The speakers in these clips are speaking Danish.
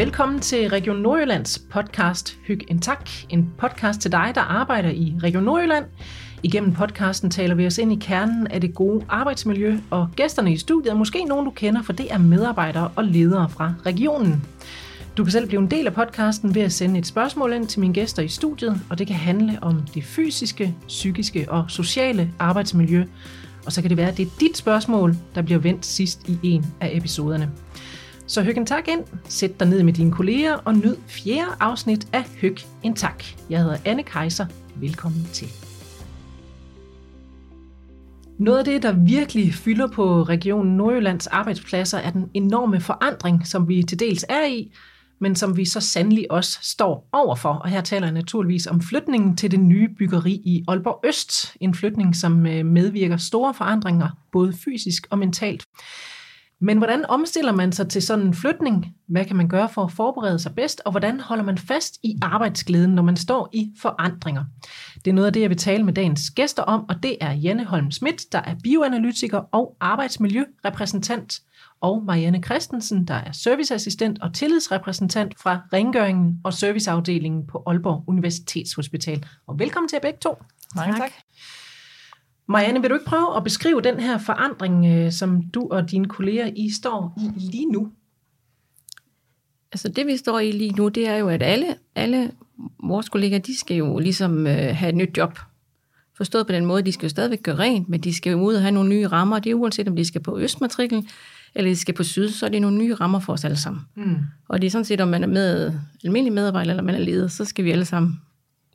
Velkommen til Region Nordjyllands podcast Hyg en Tak. En podcast til dig, der arbejder i Region Nordjylland. Igennem podcasten taler vi os ind i kernen af det gode arbejdsmiljø, og gæsterne i studiet er måske nogen, du kender, for det er medarbejdere og ledere fra regionen. Du kan selv blive en del af podcasten ved at sende et spørgsmål ind til mine gæster i studiet, og det kan handle om det fysiske, psykiske og sociale arbejdsmiljø. Og så kan det være, at det er dit spørgsmål, der bliver vendt sidst i en af episoderne. Så hyg en tak ind, sæt dig ned med dine kolleger og nyd fjerde afsnit af Hyg en tak. Jeg hedder Anne Kejser. Velkommen til. Noget af det, der virkelig fylder på regionen Nordjyllands arbejdspladser, er den enorme forandring, som vi til dels er i, men som vi så sandelig også står overfor. Og her taler jeg naturligvis om flytningen til det nye byggeri i Aalborg Øst. En flytning, som øh, medvirker store forandringer, både fysisk og mentalt. Men hvordan omstiller man sig til sådan en flytning? Hvad kan man gøre for at forberede sig bedst? Og hvordan holder man fast i arbejdsglæden, når man står i forandringer? Det er noget af det, jeg vil tale med dagens gæster om, og det er Janne Holm Schmidt, der er bioanalytiker og arbejdsmiljørepræsentant, og Marianne Christensen, der er serviceassistent og tillidsrepræsentant fra rengøringen og serviceafdelingen på Aalborg Universitetshospital. Og velkommen til jer begge to. Mange tak. tak. Marianne, vil du ikke prøve at beskrive den her forandring, øh, som du og dine kolleger I står i lige nu? Altså det, vi står i lige nu, det er jo, at alle, alle vores kolleger, de skal jo ligesom øh, have et nyt job. Forstået på den måde, de skal jo stadigvæk gøre rent, men de skal jo ud og have nogle nye rammer. Det er uanset, om de skal på Østmatriklen, eller de skal på Syd, så er det nogle nye rammer for os alle sammen. Mm. Og det er sådan set, om man er med almindelig medarbejder, eller man er leder, så skal vi alle sammen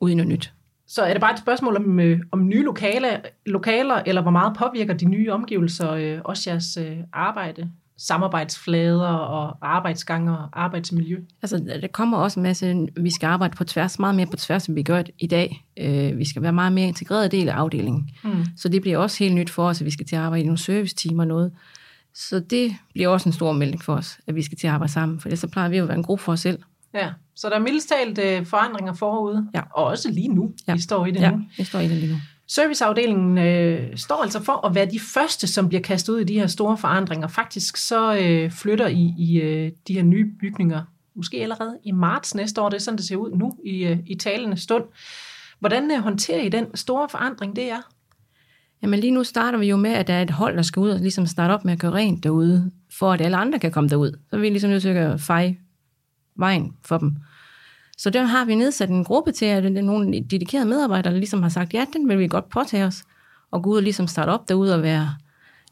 ud i noget nyt. Så er det bare et spørgsmål om, øh, om nye lokale, lokaler, eller hvor meget påvirker de nye omgivelser øh, også jeres øh, arbejde? samarbejdsflader og arbejdsgange og arbejdsmiljø? Altså, der kommer også en masse, vi skal arbejde på tværs, meget mere på tværs, end vi gør i dag. Øh, vi skal være meget mere integreret del af afdelingen. Mm. Så det bliver også helt nyt for os, at vi skal til at arbejde i nogle service-team og noget. Så det bliver også en stor melding for os, at vi skal til at arbejde sammen, for det så plejer vi at være en gruppe for os selv. Ja, så der er mildest talt øh, forandringer forude, ja. og også lige nu. Ja. Vi står i det ja, nu. vi står i det lige nu. Serviceafdelingen øh, står altså for at være de første, som bliver kastet ud i de her store forandringer. Faktisk så øh, flytter I i øh, de her nye bygninger, måske allerede i marts næste år. Det er sådan, det ser ud nu i, øh, i talende stund. Hvordan øh, håndterer I den store forandring, det er? Jamen lige nu starter vi jo med, at der er et hold, der skal ud og ligesom starte op med at gøre rent derude, for at alle andre kan komme derud. Så er vi ligesom nødt til at feje vejen for dem. Så der har vi nedsat en gruppe til, at det er nogle dedikerede medarbejdere, der ligesom har sagt, ja, den vil vi godt påtage os, og gå ud og ligesom starte op derude og være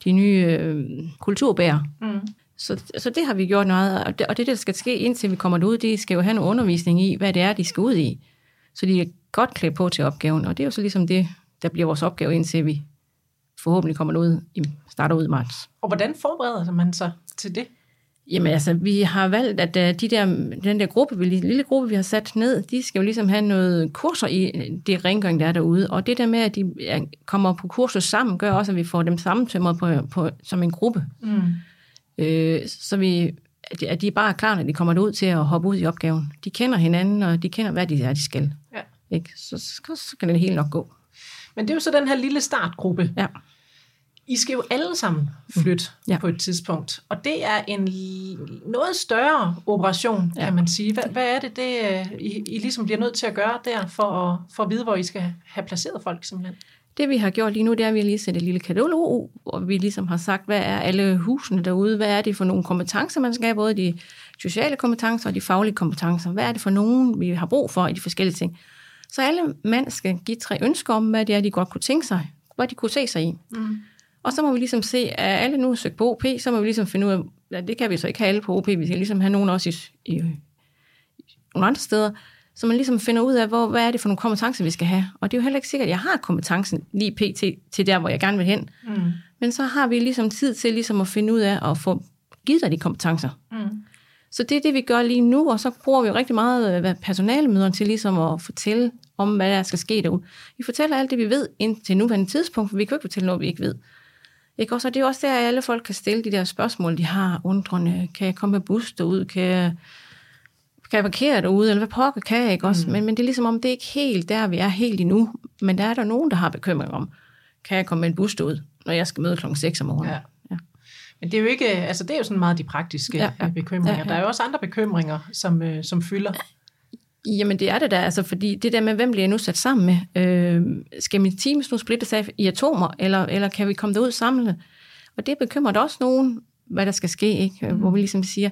de nye øh, kulturbærer. Mm. Så, så det har vi gjort noget, og det, og det, der skal ske, indtil vi kommer derud, de skal jo have en undervisning i, hvad det er, de skal ud i. Så de er godt klædt på til opgaven, og det er jo så ligesom det, der bliver vores opgave, indtil vi forhåbentlig kommer ud, starter ud i marts. Og hvordan forbereder man sig til det? Jamen altså, vi har valgt, at uh, de der, den der gruppe, vi, lille gruppe, vi har sat ned, de skal jo ligesom have noget kurser i det rengøring, der er derude. Og det der med, at de kommer på kurser sammen, gør også, at vi får dem sammentømret på, på, som en gruppe. Mm. Øh, så vi, at de er bare klar, når de kommer ud til at hoppe ud i opgaven. De kender hinanden, og de kender, hvad de er, de skal. Ja. Ikke? Så, så, så kan det hele nok gå. Men det er jo så den her lille startgruppe. Ja. I skal jo alle sammen flytte mm. ja. på et tidspunkt, og det er en noget større operation, ja. kan man sige. Hvad, hvad er det, det I, I ligesom bliver nødt til at gøre der, for at, for at vide, hvor I skal have placeret folk simpelthen? Det vi har gjort lige nu, det er, at vi har lige sat et lille katalog, hvor vi ligesom har sagt, hvad er alle husene derude, hvad er det for nogle kompetencer, man skal have, både de sociale kompetencer og de faglige kompetencer. Hvad er det for nogen, vi har brug for i de forskellige ting? Så alle mænd skal give tre ønsker om, hvad det er, de godt kunne tænke sig, hvad de kunne se sig i. Mm. Og så må vi ligesom se, at alle nu søgt på OP, så må vi ligesom finde ud af, at det kan vi så ikke have alle på OP, vi skal ligesom have nogen også i, i, i nogle andre steder, så man ligesom finder ud af, hvor, hvad er det for nogle kompetencer, vi skal have. Og det er jo heller ikke sikkert, at jeg har kompetencen lige pt. til der, hvor jeg gerne vil hen. Mm. Men så har vi ligesom tid til ligesom at finde ud af at få givet dig de kompetencer. Mm. Så det er det, vi gør lige nu, og så bruger vi jo rigtig meget øh, personalemøderne til ligesom at fortælle om, hvad der skal ske derude. Vi fortæller alt det, vi ved indtil nuværende tidspunkt, for vi kan jo ikke fortælle noget, vi ikke ved. Ikke? Og så det er også der, at alle folk kan stille de der spørgsmål, de har undrende. Kan jeg komme med bus derud? Kan jeg, kan jeg parkere derude? Eller hvad pokker kan jeg? Ikke? Også? Mm. Men, men det er ligesom om, det er ikke helt der, vi er helt endnu. Men der er der nogen, der har bekymring om, kan jeg komme med en bus derud, når jeg skal møde klokken 6 om morgenen? Ja. Ja. Men det er jo ikke, altså det er jo sådan meget de praktiske ja, ja. bekymringer. Ja, ja. Der er jo også andre bekymringer, som, øh, som fylder. Jamen det er det da, altså fordi det der med, hvem bliver jeg nu sat sammen med? Øh, skal min team nu splittes af i atomer, eller, eller kan vi komme derud samlet? Og det bekymrer også nogen, hvad der skal ske, ikke? Mm. hvor vi ligesom siger,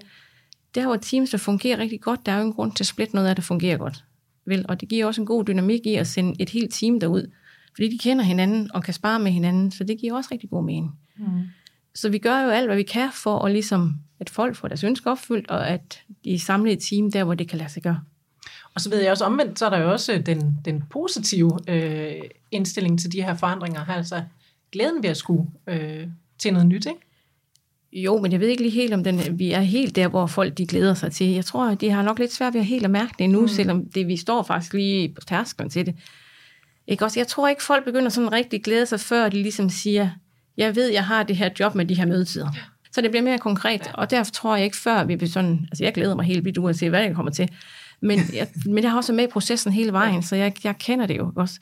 der hvor teams, der fungerer rigtig godt, der er jo en grund til at splitte noget af, der fungerer godt. Vel? Og det giver også en god dynamik i at sende et helt team derud, fordi de kender hinanden og kan spare med hinanden, så det giver også rigtig god mening. Mm. Så vi gør jo alt, hvad vi kan for at ligesom, at folk får deres ønsker opfyldt, og at de samler et team der, hvor det kan lade sig gøre. Og så ved jeg også omvendt, så er der jo også den, den positive øh, indstilling til de her forandringer, altså glæden ved at skulle øh, til noget nyt, ikke? Jo, men jeg ved ikke lige helt, om den, vi er helt der, hvor folk de glæder sig til. Jeg tror, de har nok lidt svært ved at helt at mærke det endnu, mm. selvom det, vi står faktisk lige på tærsklen til det. Ikke også? Jeg tror ikke, folk begynder sådan rigtig glæde sig, før de ligesom siger, jeg ved, jeg har det her job med de her mødetider. Så det bliver mere konkret, og derfor tror jeg ikke, før vi bliver sådan, altså jeg glæder mig helt vildt uanset, hvad jeg kommer til. Men jeg, men jeg har også med i processen hele vejen, så jeg, jeg kender det jo også.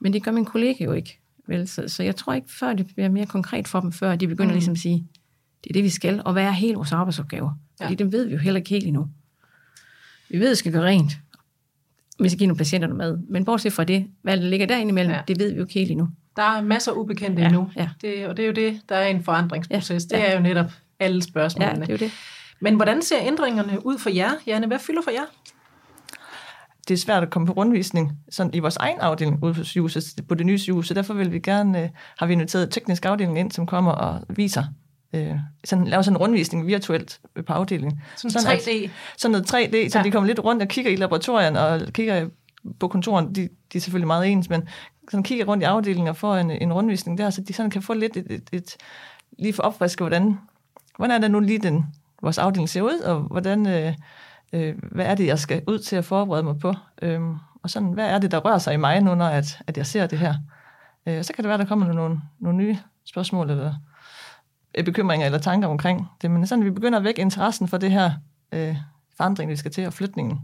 Men det gør min kollega jo ikke. Vel? Så, så jeg tror ikke, før det bliver mere konkret for dem, før de begynder mm. ligesom at sige, det er det, vi skal, og hvad er hele vores arbejdsopgave? Ja. Fordi dem ved vi jo heller ikke helt endnu. Vi ved, at vi skal gøre rent. Vi skal give nogle patienter noget mad. Men bortset fra det, hvad der ligger derinde imellem, ja. det ved vi jo ikke helt endnu. Der er masser af ubekendte ja. endnu. Ja. Det, og det er jo det, der er en forandringsproces. Ja. Det er jo netop alle spørgsmålene. Ja, det er jo det. Men hvordan ser ændringerne ud for jer, Janne? Hvad fylder for jer? Det er svært at komme på rundvisning sådan i vores egen afdeling ude på sygehuset, på det nye sygehus, så derfor vil vi gerne, øh, har vi inviteret teknisk afdeling ind, som kommer og viser, øh, sådan, laver sådan en rundvisning virtuelt på afdelingen. Sådan, sådan 3D? At, sådan noget 3D, så ja. de kommer lidt rundt og kigger i laboratorien og kigger på kontoren, de, de er selvfølgelig meget ens, men sådan kigger rundt i afdelingen og får en, en rundvisning der, så de sådan kan få lidt et, et, et lige for opfriske, hvordan, hvordan er det nu lige den, vores afdeling ser ud, og hvordan, øh, øh, hvad er det, jeg skal ud til at forberede mig på, øh, og sådan, hvad er det, der rører sig i mig nu, når at, at jeg ser det her. Øh, så kan det være, der kommer nogle, nogle nye spørgsmål, eller øh, bekymringer eller tanker omkring det, men sådan, vi begynder at vække interessen for det her øh, forandring, vi skal til, og flytningen.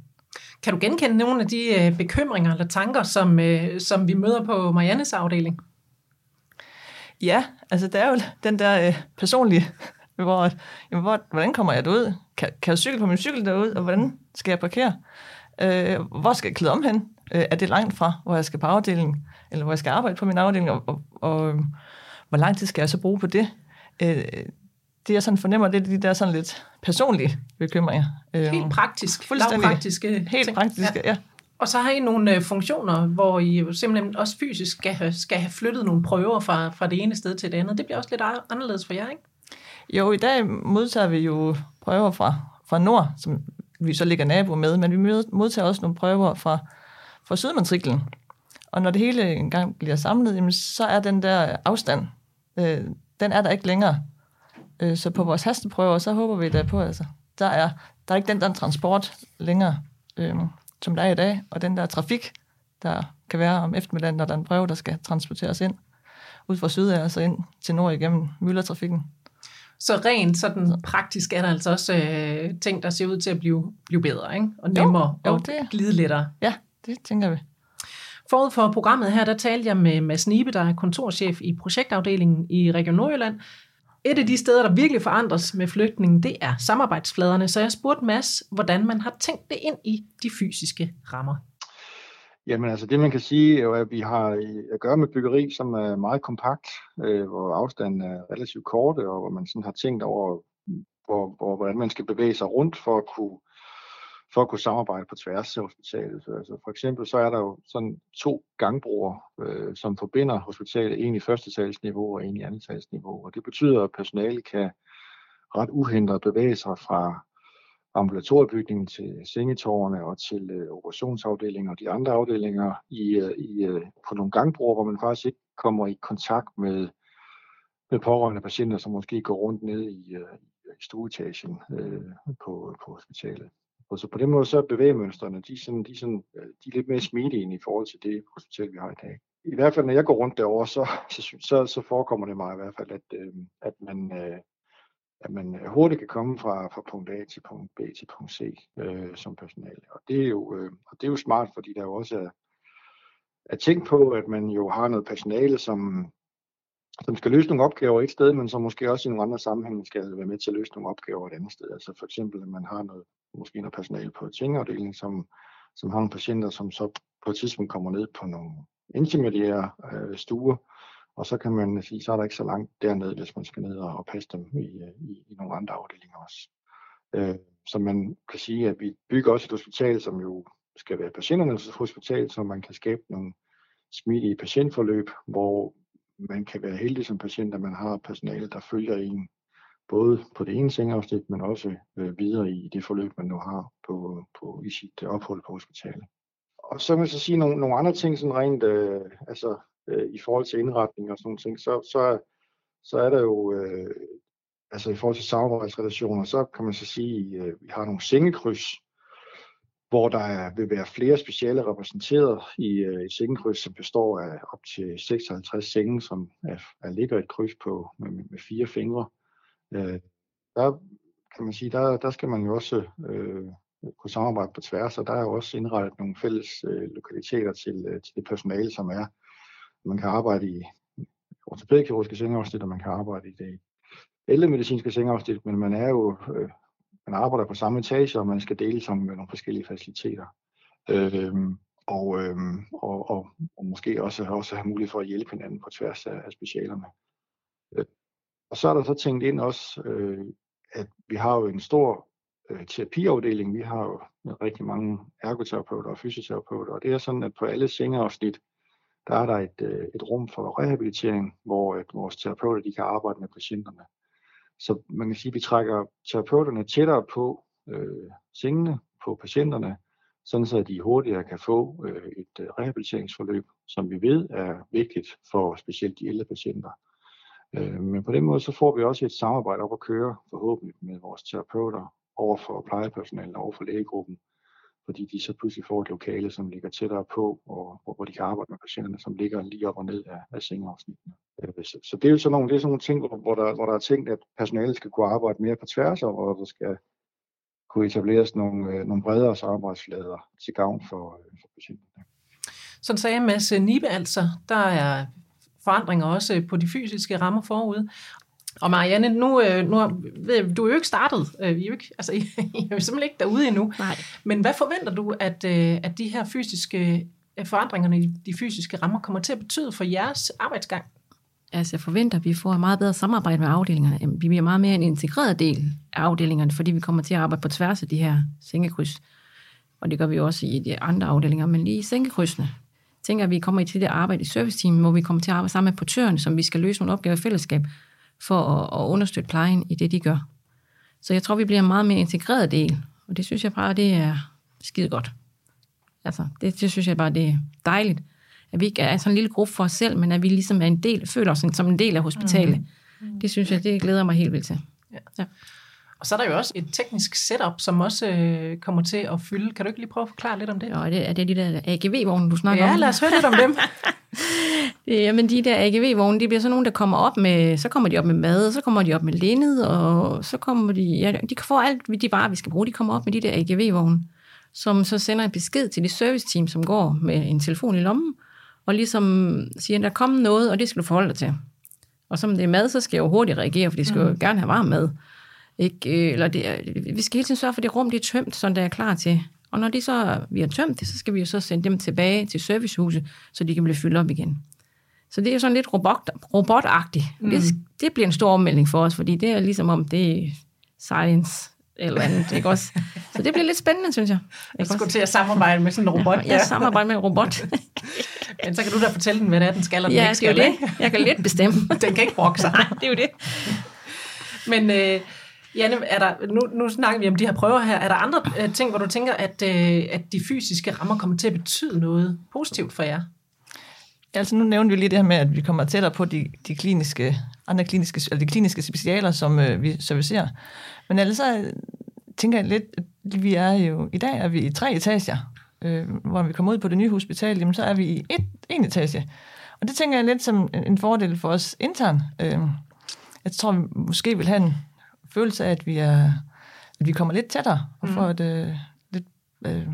Kan du genkende nogle af de øh, bekymringer eller tanker, som, øh, som vi møder på Mariannes afdeling? Ja, altså der er jo den der øh, personlige, hvor, jamen, hvor, hvordan kommer jeg derud? Kan, kan jeg cykle på min cykel derud, og hvordan skal jeg parkere? Øh, hvor skal jeg klæde om hen? Øh, er det langt fra, hvor jeg skal på afdelingen, eller hvor jeg skal arbejde på min afdeling, og, og, og hvor lang tid skal jeg så bruge på det? Øh, det jeg sådan fornemmer, det er de der sådan lidt personlige bekymringer. Helt øhm, praktisk, fuldstændig praktiske Helt ting. praktiske, ja. ja. Og så har I nogle øh, funktioner, hvor I simpelthen også fysisk skal have, skal have flyttet nogle prøver fra, fra det ene sted til det andet. Det bliver også lidt anderledes for jer, ikke? Jo, i dag modtager vi jo prøver fra, fra Nord, som vi så ligger nabo med, men vi modtager også nogle prøver fra, fra Sydmatriklen. Og når det hele engang bliver samlet, jamen, så er den der afstand, øh, den er der ikke længere. Øh, så på vores hasteprøver, så håber vi da på, altså, der er, der er ikke den der transport længere, øh, som der er i dag, og den der trafik, der kan være om eftermiddagen, når der er en prøve, der skal transporteres ind, ud fra syd af, altså ind til nord igennem myldertrafikken. Så rent sådan praktisk er der altså også øh, ting, der ser ud til at blive, blive bedre, ikke? og nemmere jo, jo, og det, glide lettere. Ja, det tænker vi. Forud for programmet her, der talte jeg med Mads Nibe, der er kontorchef i projektafdelingen i Region Nordjylland, et af de steder, der virkelig forandres med flytningen, det er samarbejdsfladerne. Så jeg spurgte Mads, hvordan man har tænkt det ind i de fysiske rammer. Jamen altså det man kan sige er, at vi har øh, at gøre med byggeri, som er meget kompakt, øh, hvor afstanden er relativt korte, og hvor man sådan har tænkt over, hvor, hvor, hvordan man skal bevæge sig rundt for at kunne for at kunne samarbejde på tværs af hospitalet. Så, altså for eksempel så er der jo sådan to gangbroer, øh, som forbinder hospitalet, en i første talsniveau og en i anden talsniveau. Og det betyder, at personalet kan ret uhindret bevæge sig fra ambulatoriebygningen til sengetårne og til øh, operationsafdelingen og de andre afdelinger i, øh, i, øh, på nogle gangbroer, hvor man faktisk ikke kommer i kontakt med, med pårørende patienter, som måske går rundt ned i, øh, i stueetagen øh, på, på hospitalet. Og så på den måde så er bevægemønstrene, de er, sådan, de, er sådan, øh, de er lidt mere smidige i forhold til det hospital, vi har i dag. I hvert fald, når jeg går rundt derovre, så, så, så, så forekommer det mig i hvert fald, at, øh, at man, øh, at man øh, hurtigt kan komme fra, fra punkt A til punkt B til punkt C øh, som personale. Og det, er jo, øh, og det er jo smart, fordi der jo også er, er tænkt på, at man jo har noget personale, som, som skal løse nogle opgaver et sted, men som måske også i nogle andre sammenhænge skal være med til at løse nogle opgaver et andet sted. Altså for eksempel, at man har noget, måske noget personale på tingafdelingen, som, som har nogle patienter, som så på et tidspunkt kommer ned på nogle intermediære øh, stuer, og så kan man sige, så er der ikke så langt dernede, hvis man skal ned og passe dem i, øh, i, i nogle andre afdelinger også. Øh, så man kan sige, at vi bygger også et hospital, som jo skal være patienternes hospital, så man kan skabe nogle smidige patientforløb, hvor man kan være heldig som patient, at man har personale, der følger en både på det ene sengeafsnit, men også øh, videre i det forløb, man nu har på, på, i sit ophold på hospitalet. Og så vil jeg så sige nogle, nogle andre ting, sådan rent øh, altså, øh, i forhold til indretning og sådan nogle ting, så, så, så er der jo, øh, altså i forhold til samarbejdsrelationer, så kan man så sige, øh, vi har nogle sengekryds, hvor der er, vil være flere speciale repræsenteret i øh, et sengekryds, som består af op til 56 senge, som er, er ligger et kryds på med, med fire fingre. Øh, der kan man sige, der, der skal man jo også øh, kunne samarbejde på tværs, og der er jo også indrettet nogle fælles øh, lokaliteter til, øh, til det personale, som er. Man kan arbejde i ortopædkirurgiske sengeafsnit, og man kan arbejde i det ældremedicinske sengeafsnit, men man er jo øh, man arbejder på samme etage, og man skal dele sammen med nogle forskellige faciliteter. Øhm, og, øhm, og, og, og måske også, også have mulighed for at hjælpe hinanden på tværs af, af specialerne. Øh, og så er der så tænkt ind også, øh, at vi har jo en stor øh, terapiafdeling. Vi har jo rigtig mange ergoterapeuter og fysioterapeuter, og det er sådan, at på alle sengeafsnit, der er der et, øh, et rum for rehabilitering, hvor at vores terapeuter de kan arbejde med patienterne. Så man kan sige, at vi trækker terapeuterne tættere på øh, sengene, på patienterne, sådan så de hurtigere kan få øh, et øh, rehabiliteringsforløb, som vi ved er vigtigt for specielt de ældre patienter. Øh, men på den måde så får vi også et samarbejde op at køre, forhåbentlig med vores terapeuter over for plejepersonalet og over for lægegruppen, fordi de så pludselig får et lokale, som ligger tættere på, og, hvor, hvor de kan arbejde med patienterne, som ligger lige op og ned af, af sengeafsnittene. Øh, så, så det er jo sådan nogle, det er sådan nogle ting, hvor, hvor, der, hvor der er tænkt, at personalet skal kunne arbejde mere på tværs, og hvor der skal kunne etableres nogle, øh, nogle bredere samarbejdsflader til gavn for, øh, for patienterne. Sådan sagde Mads Nibe altså, der er forandringer også på de fysiske rammer forud. Og Marianne, nu, øh, nu du er jo ikke startet. Øh, vi er jo ikke, altså, I, er jo simpelthen ikke derude endnu. Nej. Men hvad forventer du, at, øh, at de her fysiske forandringerne i de fysiske rammer kommer til at betyde for jeres arbejdsgang? Altså, jeg forventer, at vi får et meget bedre samarbejde med afdelingerne. Vi bliver meget mere en integreret del af afdelingerne, fordi vi kommer til at arbejde på tværs af de her sengekryds. Og det gør vi også i de andre afdelinger, men lige i sengekrydsene. Tænker, at vi kommer til at arbejde i serviceteamet, hvor vi kommer til at arbejde sammen med portørerne, som vi skal løse nogle opgaver i fællesskab for at, at understøtte plejen i det, de gør. Så jeg tror, vi bliver en meget mere integreret del, og det synes jeg bare, det er skide godt. Altså, det, det synes jeg bare, det er dejligt, at vi ikke er sådan en lille gruppe for os selv, men at vi ligesom er en del, føler os som en del af hospitalet. Mm. Det synes jeg, det glæder mig helt vildt til. Ja. ja. Og så er der jo også et teknisk setup, som også øh, kommer til at fylde. Kan du ikke lige prøve at forklare lidt om det? Ja, er det, er det de der AGV-vogne, du snakker ja, om? Ja, lad os høre lidt om dem. Jamen de der AGV-vogne, de bliver så nogen, der kommer op med, så kommer de op med mad, så kommer de op med linned, og så kommer de, ja, de får alt, de bare vi skal bruge, de kommer op med de der AGV-vogne, som så sender en besked til det serviceteam, som går med en telefon i lommen, og ligesom siger, der kommer noget, og det skal du forholde dig til. Og som det er mad, så skal jeg jo hurtigt reagere, for de skal mm. jo gerne have varm mad. Ikke? Eller det, vi skal hele tiden sørge for, at det rum det er tømt, så det er klar til. Og når de så, vi har tømt det, så skal vi jo så sende dem tilbage til servicehuset, så de kan blive fyldt op igen. Så det er jo sådan lidt robot, robotagtigt. Mm. Det, det bliver en stor ommelding for os, fordi det er ligesom om, det er science eller andet, ikke også? Så det bliver lidt spændende, synes jeg. Jeg skulle til at samarbejde med sådan en robot. Ja, jeg samarbejder med en robot. Men så kan du da fortælle den, hvad det er, den skal, og den ja, ikke skal. det er det. Jeg kan lidt bestemme. den kan ikke brokke sig. Nej, det er jo det. Men øh, Janne, er der, nu, nu snakker vi om de her prøver her. Er der andre øh, ting, hvor du tænker, at, øh, at de fysiske rammer kommer til at betyde noget positivt for jer? Altså nu nævnte vi lige det her med, at vi kommer tættere på de, de kliniske, andre kliniske, eller de kliniske specialer, som øh, vi servicerer. Men ellers så øh, tænker jeg lidt, at vi er jo, i dag er vi i tre etager, øh, hvor vi kommer ud på det nye hospital, jamen så er vi i et, en etage. Og det tænker jeg lidt som en, en fordel for os intern. Øh, jeg tror, vi måske vil have en følelse af, at vi, er, at vi kommer lidt tættere og får mm. et, øh, lidt, øh,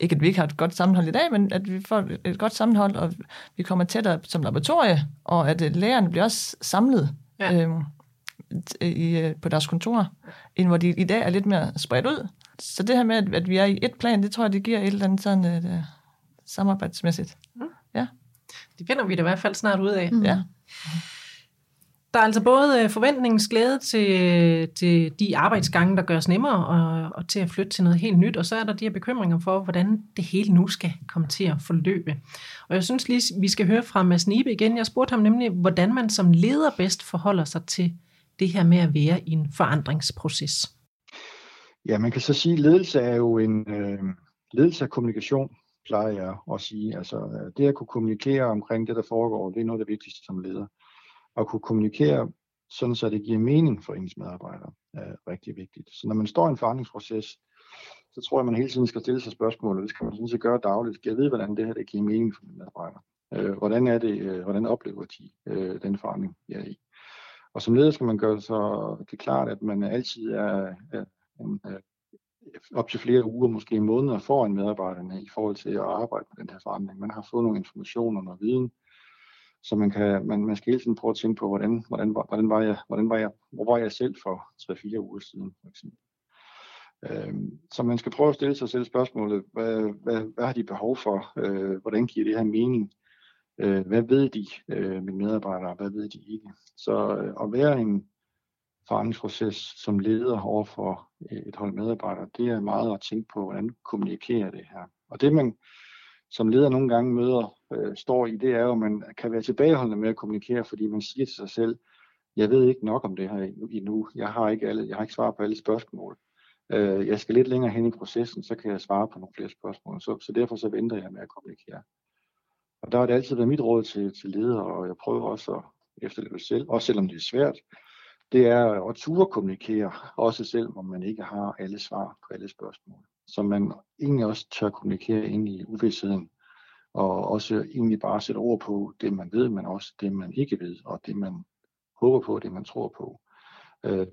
ikke at vi ikke har et godt sammenhold i dag, men at vi får et godt sammenhold, og vi kommer tættere som laboratorie, og at øh, lærerne bliver også samlet ja. øhm, i, øh, på deres kontor, end hvor de i dag er lidt mere spredt ud. Så det her med, at, at vi er i et plan, det tror jeg, det giver et eller andet sådan et, uh, samarbejdsmæssigt. Mm. Ja. Det finder vi da i hvert fald snart ud af. Mm. Ja. Der er altså både øh, forventningens glæde til, til de arbejdsgange, der gøres nemmere, og, og til at flytte til noget helt nyt, og så er der de her bekymringer for, hvordan det hele nu skal komme til at forløbe. Og jeg synes lige, vi skal høre fra Mads Nibe igen. Jeg spurgte ham nemlig, hvordan man som leder bedst forholder sig til det her med at være i en forandringsproces. Ja, man kan så sige, at ledelse er jo en øh, ledelse af kommunikation, plejer jeg at sige. Altså øh, det at kunne kommunikere omkring det, der foregår, det er noget af det vigtigste som leder at kunne kommunikere, sådan så det giver mening for ens medarbejdere, er rigtig vigtigt. Så når man står i en forandringsproces, så tror jeg, man hele tiden skal stille sig spørgsmål, og det skal man sådan set gøre dagligt. Skal jeg vide, hvordan det her det giver mening for mine medarbejdere? Øh, hvordan er det, øh, hvordan oplever de øh, den forandring, jeg er i? Og som leder skal man gøre så det klart, at man altid er, er en, op til flere uger, måske måneder foran medarbejderne i forhold til at arbejde med den her forandring. Man har fået nogle informationer og noget viden, så man, kan, man, man skal hele tiden prøve at tænke på, hvordan, hvordan, hvordan, var, jeg, hvordan var jeg, hvor var jeg selv for 3-4 uger siden, for eksempel. Øhm, så man skal prøve at stille sig selv spørgsmålet, hvad, hvad, hvad har de behov for? Øh, hvordan giver det her mening? Øh, hvad ved de, øh, mine medarbejdere, hvad ved de ikke? Så at være en forandringsproces som leder over for et hold medarbejdere, det er meget at tænke på, hvordan kommunikerer det her. Og det man som leder nogle gange møder øh, står i, det er jo, at man kan være tilbageholdende med at kommunikere, fordi man siger til sig selv, jeg ved ikke nok om det her endnu, jeg har ikke, alle, jeg har ikke svar på alle spørgsmål. Øh, jeg skal lidt længere hen i processen, så kan jeg svare på nogle flere spørgsmål, så, så derfor så venter jeg med at kommunikere. Og der har det altid været mit råd til, til ledere, og jeg prøver også at efterleve selv, også selvom det er svært, det er at ture kommunikere, også selv om man ikke har alle svar på alle spørgsmål. Så man egentlig også tør kommunikere ind i uvidsheden, og også egentlig bare sætte ord på det, man ved, men også det, man ikke ved, og det, man håber på, det, man tror på. Øh,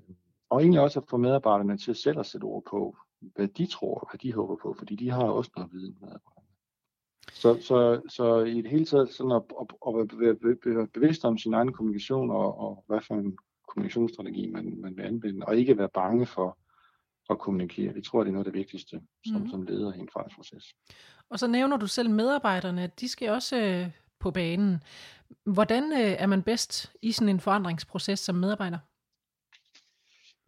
og egentlig også at få medarbejderne til selv at sætte ord på, hvad de tror, hvad de håber på, fordi de har også noget viden med. Så, så, så i det hele taget sådan at, at, at være bevidst om sin egen kommunikation og, og hvad for en kommunikationsstrategi man, man vil anvende, og ikke være bange for at kommunikere. Det tror jeg, det er noget af det vigtigste som, mm. som leder i en forandringsproces. Og så nævner du selv medarbejderne, de skal også øh, på banen. Hvordan øh, er man bedst i sådan en forandringsproces som medarbejder?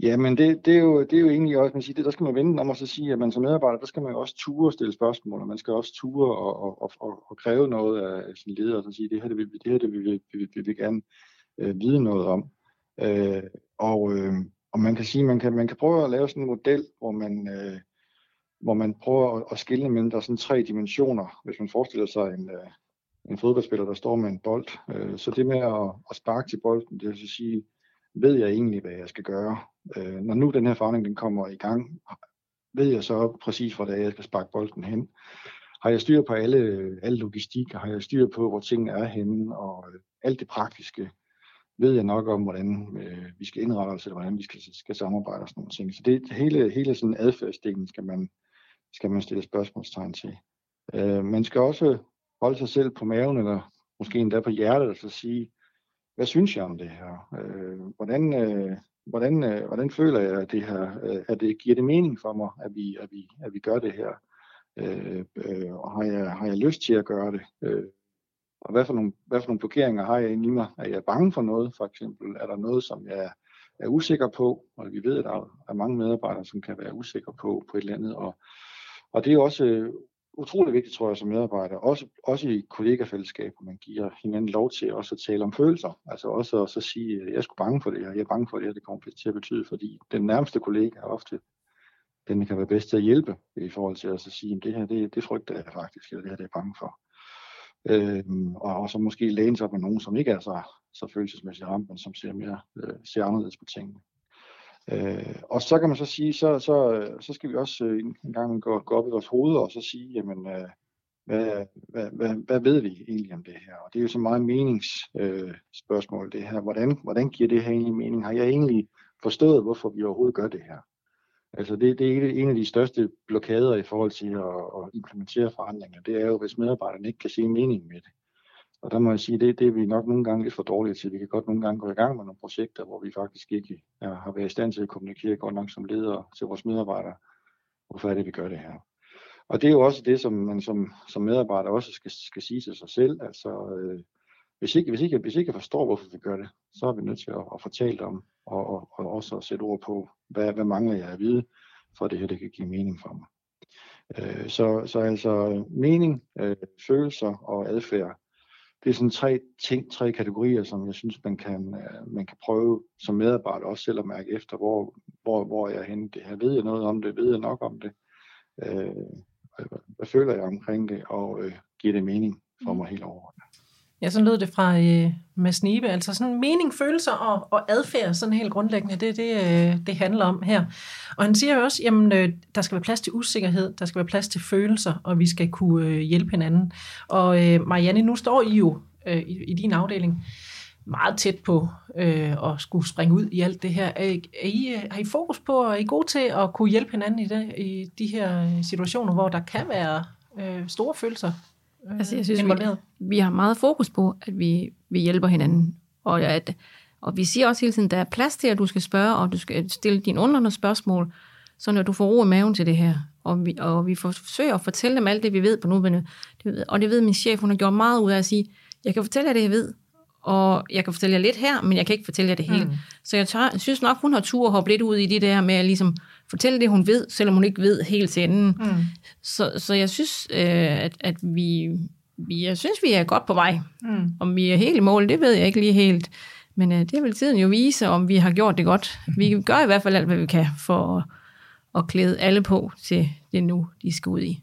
Ja, men det, det, er jo, det er jo egentlig også, man siger, det, der skal man vende om og så sige, at man som medarbejder, der skal man jo også ture og stille spørgsmål, og man skal også ture og, og, og, og, og kræve noget af sin leder, og så sige, det her det vil, det her, det vil, vi, vi, vi vil gerne øh, vide noget om. Øh, og, øh, og man kan sige, man kan, man kan prøve at lave sådan en model, hvor man, øh, hvor man prøver at, at skille mellem, der er sådan tre dimensioner, hvis man forestiller sig en, øh, en fodboldspiller, der står med en bold. Øh, så det med at, at sparke til bolden, det vil så sige, ved jeg egentlig, hvad jeg skal gøre? Øh, når nu den her forandring den kommer i gang, ved jeg så præcis, hvor det er, jeg skal sparke bolden hen? Har jeg styr på alle, alle logistik, har jeg styr på, hvor tingene er henne, og øh, alt det praktiske? Ved jeg nok om, hvordan øh, vi skal indrette os, eller hvordan vi skal, skal samarbejde og sådan nogle ting. Så det hele, hele sådan adfærdsdelen skal man, skal man stille spørgsmålstegn til. Øh, man skal også holde sig selv på maven, eller måske endda på hjertet, og så sige, hvad synes jeg om det her? Øh, hvordan, øh, hvordan, øh, hvordan føler jeg, at det her, øh, at det giver det mening for mig, at vi, at vi, at vi gør det her? Øh, øh, og har jeg, har jeg lyst til at gøre det? Øh, og hvad for, nogle, hvad for nogle blokeringer har jeg inde i mig? Er jeg bange for noget, for eksempel? Er der noget, som jeg er usikker på? Og vi ved, at der er mange medarbejdere, som kan være usikre på, på et eller andet. Og, og det er også øh, utrolig vigtigt, tror jeg, som medarbejder. Også, også i kollegafællesskaber, man giver hinanden lov til også at tale om følelser. Altså også at så sige, at jeg er sgu bange for det her, jeg er bange for det her, det kommer til at betyde, fordi den nærmeste kollega er ofte den kan være bedst til at hjælpe i forhold til at så sige, at det her, det, det frygter jeg faktisk, eller det her, det er jeg bange for. Øh, og, og så måske læne sig på nogen, som ikke er så, så følelsesmæssigt ramt, men som ser mere øh, ser anderledes på tingene. Øh, og så kan man så sige, så, så, så skal vi også øh, en gang gå, gå op i vores hoveder og så sige, jamen, øh, hvad, hvad, hvad, hvad ved vi egentlig om det her? Og det er jo så meget meningsspørgsmål, øh, det her. Hvordan, hvordan giver det her egentlig mening? Har jeg egentlig forstået, hvorfor vi overhovedet gør det her? Altså det, det er en af de største blokader i forhold til at, at implementere forandringer. Det er jo, hvis medarbejderne ikke kan se mening med det. Og der må jeg sige, det, det er vi nok nogle gange lidt for dårlige til. Vi kan godt nogle gange gå i gang med nogle projekter, hvor vi faktisk ikke er, har været i stand til at kommunikere godt nok som ledere til vores medarbejdere. Hvorfor er det, vi gør det her? Og det er jo også det, som man som, som medarbejder også skal, skal sige til sig selv. Altså, øh, hvis, ikke, hvis, ikke, hvis ikke jeg forstår, hvorfor vi gør det, så er vi nødt til at, at fortælle om, og, og, og også at sætte ord på, hvad, hvad mangler jeg at vide, for at det her det kan give mening for mig. Øh, så, så altså mening, øh, følelser og adfærd, det er sådan tre ting, tre kategorier, som jeg synes, man kan, øh, man kan prøve som medarbejder også selv at mærke efter, hvor, hvor, hvor jeg er henne. Det her ved jeg noget om det, ved jeg nok om det, øh, hvad føler jeg omkring det, og øh, giver det mening for mig helt overordnet. Ja, så lød det fra øh, Mads Nibe. Altså sådan mening, følelser og, og adfærd, sådan helt grundlæggende, det er det, øh, det handler om her. Og han siger jo også, jamen øh, der skal være plads til usikkerhed, der skal være plads til følelser, og vi skal kunne øh, hjælpe hinanden. Og øh, Marianne, nu står I jo øh, i, i din afdeling meget tæt på øh, at skulle springe ud i alt det her. Er, er I, øh, har I fokus på, og er I gode til at kunne hjælpe hinanden i, det, i de her øh, situationer, hvor der kan være øh, store følelser øh, altså, jeg synes, involveret? Vi, vi har meget fokus på, at vi, vi hjælper hinanden, og at og vi siger også hele tiden, at der er plads til, at du skal spørge, og du skal stille dine undrende spørgsmål, så når du får ro i maven til det her. Og vi, og vi forsøger at fortælle dem alt det, vi ved på nuværende. Og det ved min chef, hun har gjort meget ud af at sige, jeg kan fortælle jer det, jeg ved, og jeg kan fortælle jer lidt her, men jeg kan ikke fortælle jer det hele. Mm. Så jeg, tør, synes nok, hun har tur at hoppe lidt ud i det der med at ligesom fortælle det, hun ved, selvom hun ikke ved helt til enden. Mm. Så, så jeg synes, øh, at, at vi, vi, jeg synes, vi er godt på vej. Mm. Om vi er helt i mål, det ved jeg ikke lige helt. Men øh, det vil tiden jo vise, om vi har gjort det godt. Vi gør i hvert fald alt, hvad vi kan for at, at klæde alle på til det nu, de skal ud i.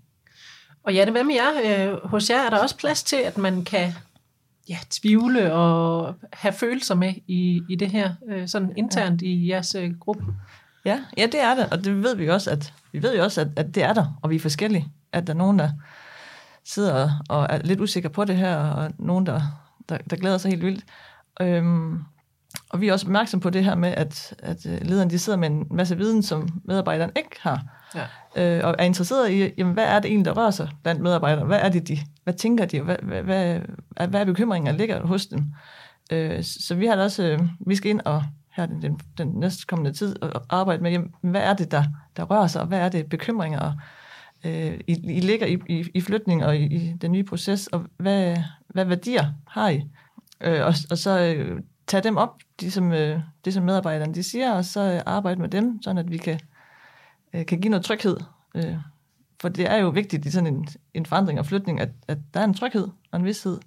Og Janne, hvad med jer? Øh, hos jer er der også plads til, at man kan ja, tvivle og have følelser med i, i det her, øh, sådan internt ja. i jeres øh, gruppe? Ja, ja, det er det, og det ved vi også, at vi ved jo også, at, at det er der, og vi er forskellige. At der er nogen, der sidder og er lidt usikre på det her, og nogen, der, der, der glæder sig helt vildt. Øhm, og vi er også opmærksom på det her med, at, at øh, lederne de sidder med en masse viden, som medarbejderen ikke har. Ja. Øh, og er interesseret i, jamen, hvad er det egentlig, der rører sig blandt medarbejdere? Hvad er det, de, hvad tænker de? Hvad, hvad, hvad, hvad er bekymringer, der ligger hos dem? Øh, så vi har da også, øh, vi skal ind og her den, den, den næste kommende tid og arbejde med, jamen, hvad er det, der, der rører sig, og hvad er det bekymringer, og, øh, I, I ligger i, i, i flytning og i, i den nye proces, og hvad, hvad værdier har I? Øh, og, og så øh, tage dem op, de som, øh, det som medarbejderne de siger, og så øh, arbejde med dem, sådan at vi kan, øh, kan give noget tryghed. Øh, for det er jo vigtigt i sådan en, en forandring og flytning, at, at der er en tryghed og en vidshed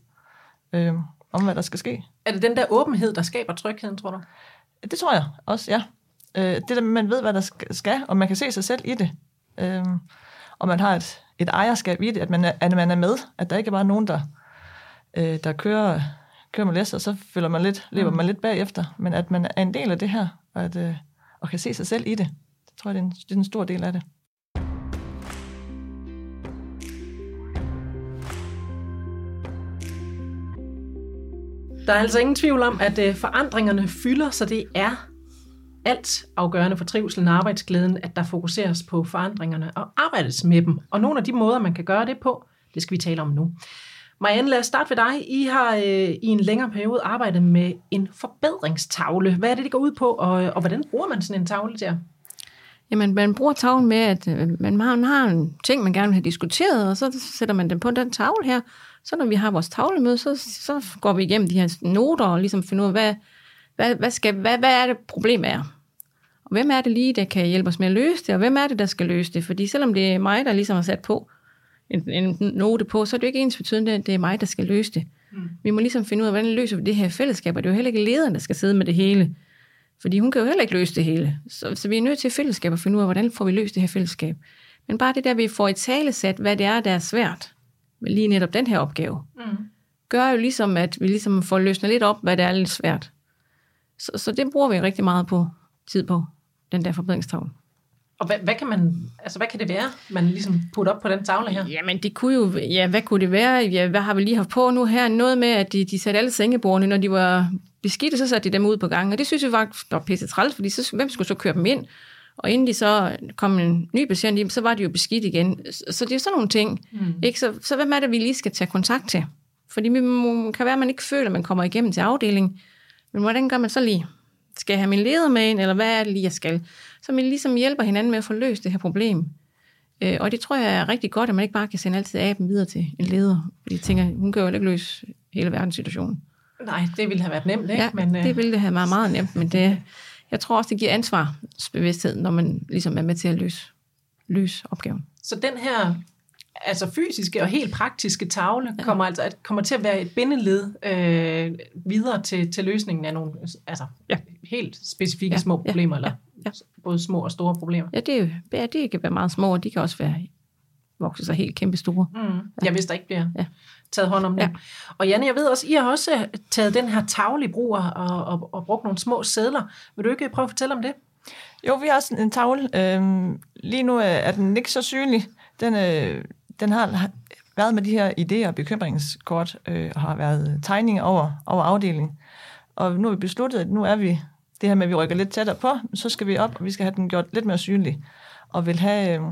øh, om, hvad der skal ske. Er det den der åbenhed, der skaber trygheden, tror du? Det tror jeg også, ja. Øh, det der, man ved, hvad der skal, og man kan se sig selv i det. Øh, og man har et, et ejerskab i det, at man er, at man er med, at der ikke er bare nogen, der, øh, der kører kører man læs, og så føler man lidt, lever mm. man lidt bagefter. Men at man er en del af det her, og, at, øh, og kan se sig selv i det tror jeg, det er en, det er en stor del af det. Der er altså ingen tvivl om, at øh, forandringerne fylder, så det er alt afgørende for trivselen og arbejdsglæden, at der fokuseres på forandringerne og arbejdes med dem. Og nogle af de måder, man kan gøre det på, det skal vi tale om nu. Marianne, lad os starte ved dig. I har øh, i en længere periode arbejdet med en forbedringstavle. Hvad er det, det går ud på, og, og hvordan bruger man sådan en tavle til? Jamen, man bruger tavlen med, at øh, man har, man har en ting, man gerne vil have diskuteret, og så sætter man den på den tavle her. Så når vi har vores tavlemøde, så, så går vi igennem de her noter og ligesom finder ud af, hvad, hvad, hvad, skal, hvad, hvad er det problem er. Og hvem er det lige, der kan hjælpe os med at løse det, og hvem er det, der skal løse det? Fordi selvom det er mig, der ligesom har sat på, en, en note på, så er det jo ikke ens betydende, at det er mig, der skal løse det. Mm. Vi må ligesom finde ud af, hvordan løser vi det her fællesskab, og det er jo heller ikke lederen, der skal sidde med det hele. Fordi hun kan jo heller ikke løse det hele. Så, så vi er nødt til fællesskab at finde ud af, hvordan får vi løst det her fællesskab. Men bare det der, vi får i tale sat, hvad det er, der er svært med lige netop den her opgave, mm. gør jo ligesom, at vi ligesom får løsnet lidt op, hvad det er lidt svært. Så, så det bruger vi rigtig meget på tid på, den der forbedringstavle. Og hvad, hvad, kan man, altså hvad kan det være, man ligesom putter op på den tavle her? Jamen det kunne jo, ja hvad kunne det være? Ja, hvad har vi lige haft på nu her? Noget med, at de, de satte alle sengebordene, når de var beskidte, så satte de dem ud på gangen. Og det synes jeg faktisk var pisse træls, fordi så, hvem skulle så køre dem ind? Og inden de så kom en ny patient hjem, så var de jo beskidt igen. Så det er sådan nogle ting. Mm. Ikke? Så, så hvem er det, vi lige skal tage kontakt til? Fordi det kan være, at man ikke føler, at man kommer igennem til afdelingen. Men hvordan gør man så lige? Skal jeg have min leder med ind, eller hvad er det lige, jeg skal? Så man ligesom hjælper hinanden med at få løst det her problem. Øh, og det tror jeg er rigtig godt, at man ikke bare kan sende altid aben videre til en leder. Fordi jeg tænker, hun kan jo ikke løse hele verdens situation. Nej, det ville have været nemt, ikke? Ja, men, øh... det ville det have været meget nemt, men det, jeg tror også, det giver ansvarsbevidsthed, når man ligesom er med til at løse, løse opgaven. Så den her altså fysiske og helt praktiske tavle ja. kommer, altså, kommer til at være et bindeled øh, videre til, til løsningen af nogle altså, ja. helt specifikke ja. små problemer, ja. eller ja. både små og store problemer. Ja, det, ja, det kan være meget små, og de kan også være vokse sig helt kæmpe store. Mm. Ja. Jeg vidste der ikke bliver ja. Taget hånd om det. Ja. Og Janne, jeg ved også, I har også taget den her tavle i brug og, og, og brugt nogle små sædler. Vil du ikke prøve at fortælle om det? Jo, vi har også en tavle. Øhm, lige nu er den ikke så synlig. Den, øh, den har været med de her idéer og bekymringskort, øh, og har været tegninger over, over afdelingen. Og nu har vi besluttet, at nu er vi det her med, at vi rykker lidt tættere på, så skal vi op, og vi skal have den gjort lidt mere synlig. Og vil have øh,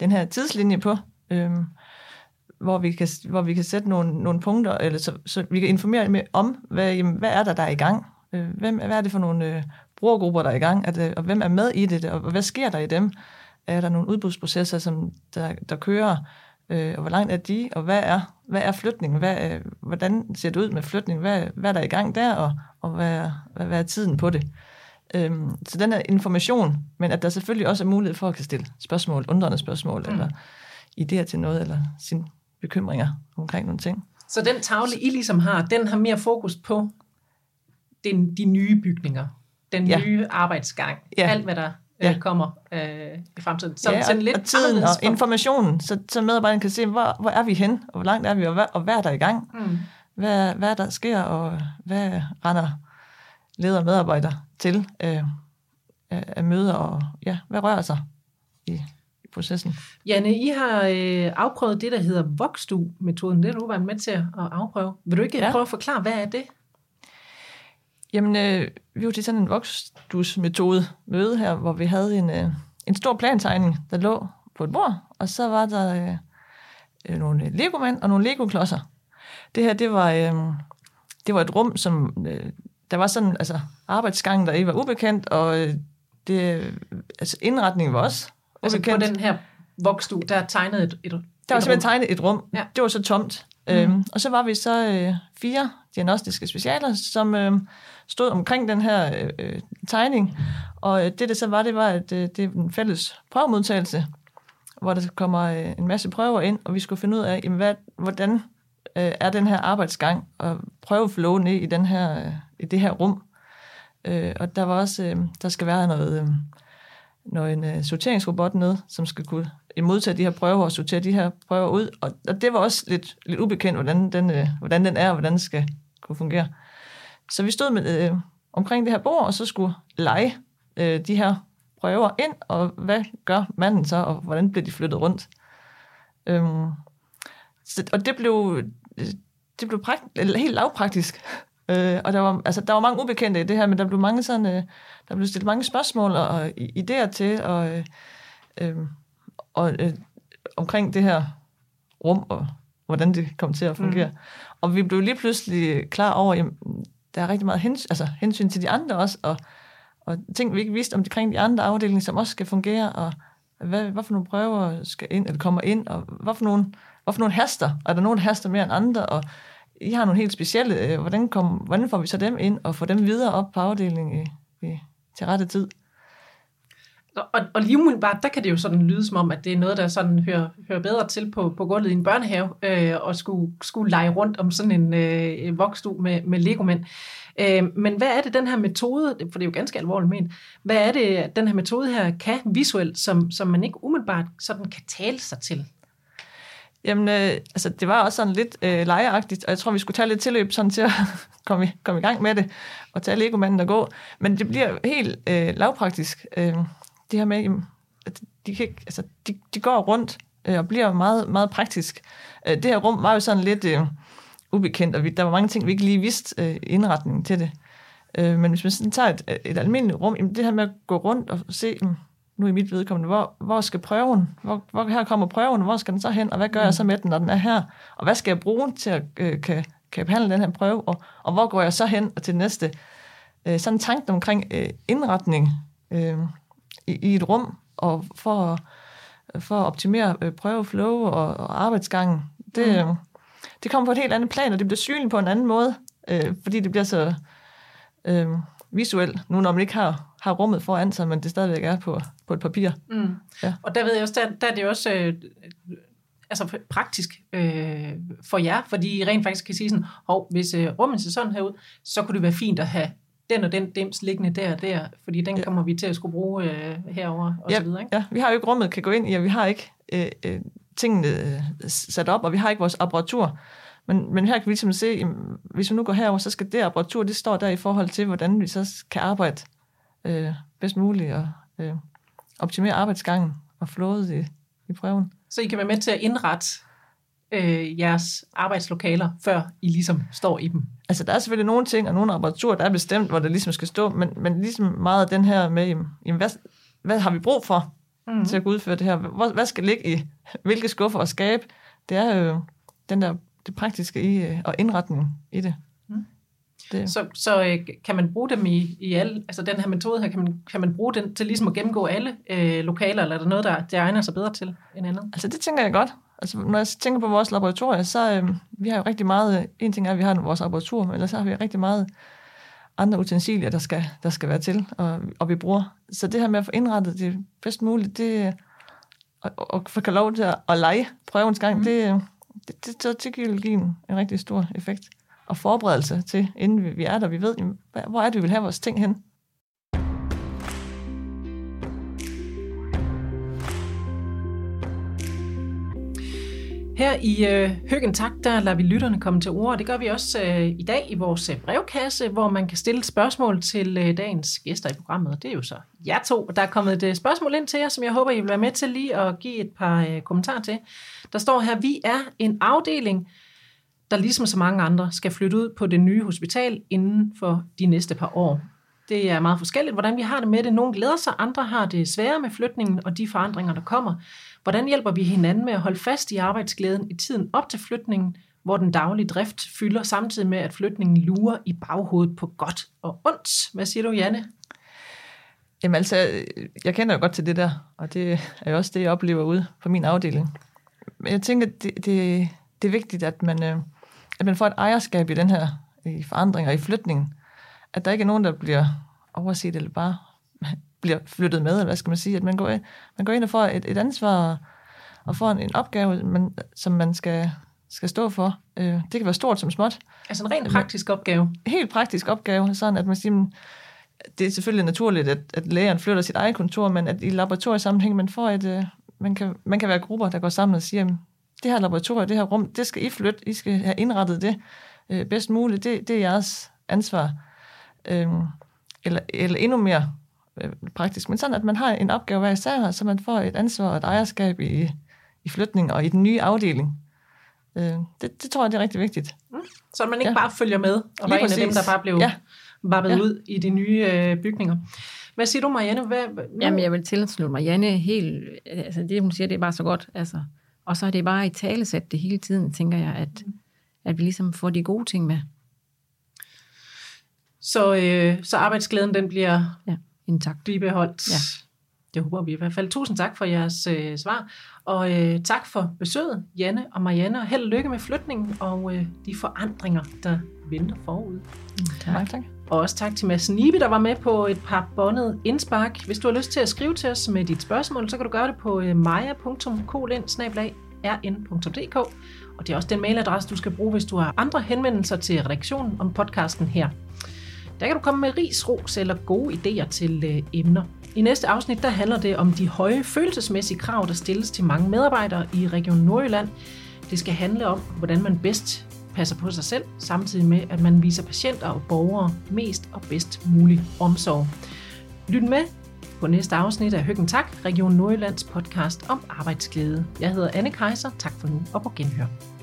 den her tidslinje på, øh, hvor, vi kan, hvor vi kan sætte nogle, nogle punkter, eller så, så vi kan informere med om, hvad, jamen, hvad er der, der er i gang? Øh, hvem, hvad er det for nogle øh, brugergrupper, der er i gang? Er det, og hvem er med i det? Og hvad sker der i dem? Er der nogle udbudsprocesser, som der, der kører? Øh, og hvor langt er de? Og hvad er, hvad er flytningen? Hvad, øh, hvordan ser det ud med flytning? Hvad, hvad er der i gang der? Og, og hvad, hvad, hvad er tiden på det? Øhm, så den er information, men at der selvfølgelig også er mulighed for at kan stille spørgsmål, undrende spørgsmål, mm. eller idéer til noget, eller sine bekymringer omkring nogle ting. Så den tavle, I ligesom har, den har mere fokus på den, de nye bygninger, den ja. nye arbejdsgang, ja. alt hvad der ja. øh, kommer øh, i fremtiden. Så, ja, sådan lidt og tiden og informationen, så, så medarbejderne kan se, hvor, hvor er vi hen, og hvor langt er vi, og hvad, og hvad er der i gang? Mm. Hvad, hvad der sker, og hvad render leder og medarbejdere til øh, af møder, og ja, hvad rører sig i processen? Janne, I har øh, afprøvet det, der hedder Vokstu-metoden. Det har du været med til at afprøve. Vil du ikke ja. prøve at forklare, hvad er det? Jamen, øh, vi var til sådan en vokstus-metode møde her, hvor vi havde en, øh, en stor plantegning, der lå på et bord, og så var der øh, øh nogle legomænd og nogle legoklodser. Det her, det var, øh, det var et rum, som øh, der var sådan, altså arbejdsgangen, der ikke var ubekendt, og øh, det, altså indretningen var også altså ubekendt. på den her vokstue, der tegnede et, et, Der var simpelthen tegnet et rum. Ja. Det var så tomt. Mm. Øhm, og så var vi så øh, fire diagnostiske specialer, som øh, stod omkring den her øh, øh, tegning. Og øh, det, det så var, det var, at øh, det er en fælles prøvemodtagelse, hvor der kommer øh, en masse prøver ind, og vi skulle finde ud af, jamen, hvad, hvordan øh, er den her arbejdsgang, og prøveflow ned i, den her, øh, i det her rum. Øh, og der var også, øh, der skal være noget, øh, når en øh, sorteringsrobot ned, som skal kunne modtage de her prøver og sortere de her prøver ud. Og, og det var også lidt, lidt ubekendt, hvordan den, øh, hvordan den er, og hvordan den skal kunne fungere. Så vi stod med, øh, omkring det her bord, og så skulle lege øh, de her prøver ind, og hvad gør manden så, og hvordan bliver de flyttet rundt. Øhm, så, og det blev, øh, det blev prakt, helt lavpraktisk. Øh, og der var, altså, der var mange ubekendte i det her, men der blev mange sådan, øh, der blev stillet mange spørgsmål og, og idéer til, og, øh, øh, og øh, omkring det her rum, og hvordan det kom til at fungere. Mm. Og vi blev lige pludselig klar over, at der er rigtig meget hens, altså, hensyn til de andre også, og, og ting, vi ikke vidste omkring de andre afdelinger, som også skal fungere, og hvad, hvad for nogle prøver skal ind, eller kommer ind, og hvad for nogle, hvad for nogle haster, er der nogen, der haster mere end andre, og i har nogle helt specielle, øh, hvordan, kom, hvordan får vi så dem ind, og får dem videre op på afdelingen øh, i, i, til rette tid? Og, og lige umiddelbart, der kan det jo sådan lyde som om, at det er noget, der sådan hører, hører bedre til på, på gulvet i en børnehave, øh, og skulle, skulle lege rundt om sådan en øh, vokstue med, med legomænd. Øh, men hvad er det, den her metode, for det er jo ganske alvorligt men, hvad er det, den her metode her kan visuelt, som, som man ikke umiddelbart sådan kan tale sig til? Jamen, øh, altså, det var også sådan lidt øh, lejeagtigt, og jeg tror, vi skulle tage lidt tilløb sådan til at komme, i, komme i gang med det, og tage legomanden og gå. Men det bliver helt øh, lavpraktisk. Øh, det her med, at de, kan ikke, altså, de, de går rundt øh, og bliver meget, meget praktisk. Øh, det her rum var jo sådan lidt øh, ubekendt, og vi, der var mange ting, vi ikke lige vidste øh, indretningen til det. Øh, men hvis man sådan tager et, et almindeligt rum, jamen, det her med at gå rundt og se, nu i mit vedkommende, hvor, hvor skal prøven, hvor, hvor her kommer prøven, hvor skal den så hen, og hvad gør jeg så med den, når den er her, og hvad skal jeg bruge til at øh, kan, kan behandle den her prøve, og, og hvor går jeg så hen og til næste. Øh, sådan en tanke omkring øh, indretning øh, i, i et rum, og for, for at optimere øh, prøveflow og, og arbejdsgangen, det, mm. øh, det kommer på et helt andet plan, og det bliver synligt på en anden måde, øh, fordi det bliver så øh, visuelt, nu når man ikke har, har rummet foran sig, men det stadigvæk er på, på et papir. Mm. Ja. Og der ved jeg også, der, der er det også øh, altså praktisk øh, for jer, fordi I rent faktisk kan sige sådan, hov, hvis øh, rummet ser sådan her ud, så kunne det være fint at have den og den dims liggende der og der, fordi den ja. kommer vi til at skulle bruge øh, herover og ja, så videre. Ikke? Ja, vi har jo ikke rummet kan gå ind i, og vi har ikke øh, øh, tingene øh, sat op, og vi har ikke vores apparatur. Men, men her kan vi ligesom se, jamen, hvis vi nu går herover, så skal det apparatur, det står der i forhold til, hvordan vi så kan arbejde øh, bedst muligt og øh, optimere arbejdsgangen og flådet i, i prøven. Så I kan være med til at indrette øh, jeres arbejdslokaler, før I ligesom står i dem? Altså, der er selvfølgelig nogle ting og nogle apparaturer, der er bestemt, hvor det ligesom skal stå, men, men ligesom meget den her med, jamen, hvad, hvad har vi brug for mm. til at kunne udføre det her? Hvor, hvad skal ligge i hvilke skuffer og skabe? Det er jo den der, det praktiske i, øh, og indretningen i det. Det. Så, så øh, kan man bruge dem i, i alle, altså den her metode her, kan man, kan man bruge den til ligesom at gennemgå alle øh, lokaler, eller er der noget, der, der egner sig bedre til end andet? Altså det tænker jeg godt. Altså, når jeg tænker på vores laboratorier, så øh, vi har jo rigtig meget, en ting er, at vi har vores laboratorium, men ellers så har vi rigtig meget andre utensilier, der skal, der skal være til, og, og vi bruger. Så det her med at få indrettet det bedst muligt, det, og, og få lov til at, at lege prøvens gang, mm. det, det, det, det, det kan give en, en rigtig stor effekt. Og forberedelse til, inden vi, er der, vi ved, hvor er det, vi vil have vores ting hen. Her i øh, Høgen Tak, der lader vi lytterne komme til ord, og det gør vi også øh, i dag i vores øh, brevkasse, hvor man kan stille spørgsmål til øh, dagens gæster i programmet. Det er jo så jer to. Der er kommet et øh, spørgsmål ind til jer, som jeg håber, I vil være med til lige at give et par øh, kommentarer til. Der står her, vi er en afdeling, der ligesom så mange andre skal flytte ud på det nye hospital inden for de næste par år. Det er meget forskelligt, hvordan vi har det med det. Nogle glæder sig, andre har det sværere med flytningen og de forandringer, der kommer. Hvordan hjælper vi hinanden med at holde fast i arbejdsglæden i tiden op til flytningen, hvor den daglige drift fylder samtidig med, at flytningen lurer i baghovedet på godt og ondt? Hvad siger du, Janne? Jamen altså, jeg kender jo godt til det der, og det er jo også det, jeg oplever ude på min afdeling. Men jeg tænker, det, det, det er vigtigt, at man, øh, at man får et ejerskab i den her i forandring og i flytningen. At der ikke er nogen, der bliver overset eller bare bliver flyttet med, eller hvad skal man sige, at man går, ind, man går ind og får et, et ansvar og får en, en opgave, man, som man skal, skal stå for. Øh, det kan være stort som småt. Altså en rent praktisk opgave? Helt praktisk opgave, sådan at man siger, det er selvfølgelig naturligt, at, at lægeren flytter sit eget kontor, men at i laboratoriesammenhæng, man får et, øh, man, kan, man kan være grupper, der går sammen og siger, det her laboratorium, det her rum, det skal I flytte, I skal have indrettet det øh, bedst muligt, det, det er jeres ansvar. Øh, eller, eller endnu mere øh, praktisk, men sådan, at man har en opgave hver især, så man får et ansvar og et ejerskab i, i flytningen og i den nye afdeling. Øh, det, det tror jeg, det er rigtig vigtigt. Mm. Så man ikke ja. bare følger med, og var en af dem, der bare blev ja. vappet ja. ud i de nye øh, bygninger. Hvad siger du, Marianne? Hvad, hvad, Jamen, jeg vil tilslutte Marianne helt... Altså, det, hun siger, det er bare så godt. Altså. Og så er det bare i talesæt det hele tiden, tænker jeg, at, at vi ligesom får de gode ting med. Så, øh, så arbejdsglæden, den bliver ja, intakt. bibeholdt. Ja. Det håber vi i hvert fald. Tusind tak for jeres øh, svar. Og øh, tak for besøget, Janne og Marianne. Og held og lykke med flytningen og øh, de forandringer, der venter forud. Mm, tak. tak. Og også tak til Mads Nibe, der var med på et par bondet indspark. Hvis du har lyst til at skrive til os med dit spørgsmål, så kan du gøre det på øh, Og det er også den mailadresse, du skal bruge, hvis du har andre henvendelser til redaktionen om podcasten her. Der kan du komme med ris, ros eller gode idéer til øh, emner. I næste afsnit der handler det om de høje følelsesmæssige krav, der stilles til mange medarbejdere i Region Nordjylland. Det skal handle om, hvordan man bedst passer på sig selv, samtidig med, at man viser patienter og borgere mest og bedst mulig omsorg. Lyt med på næste afsnit af Høggen Tak, Region Nordjyllands podcast om arbejdsglæde. Jeg hedder Anne Kejser. Tak for nu og på genhør.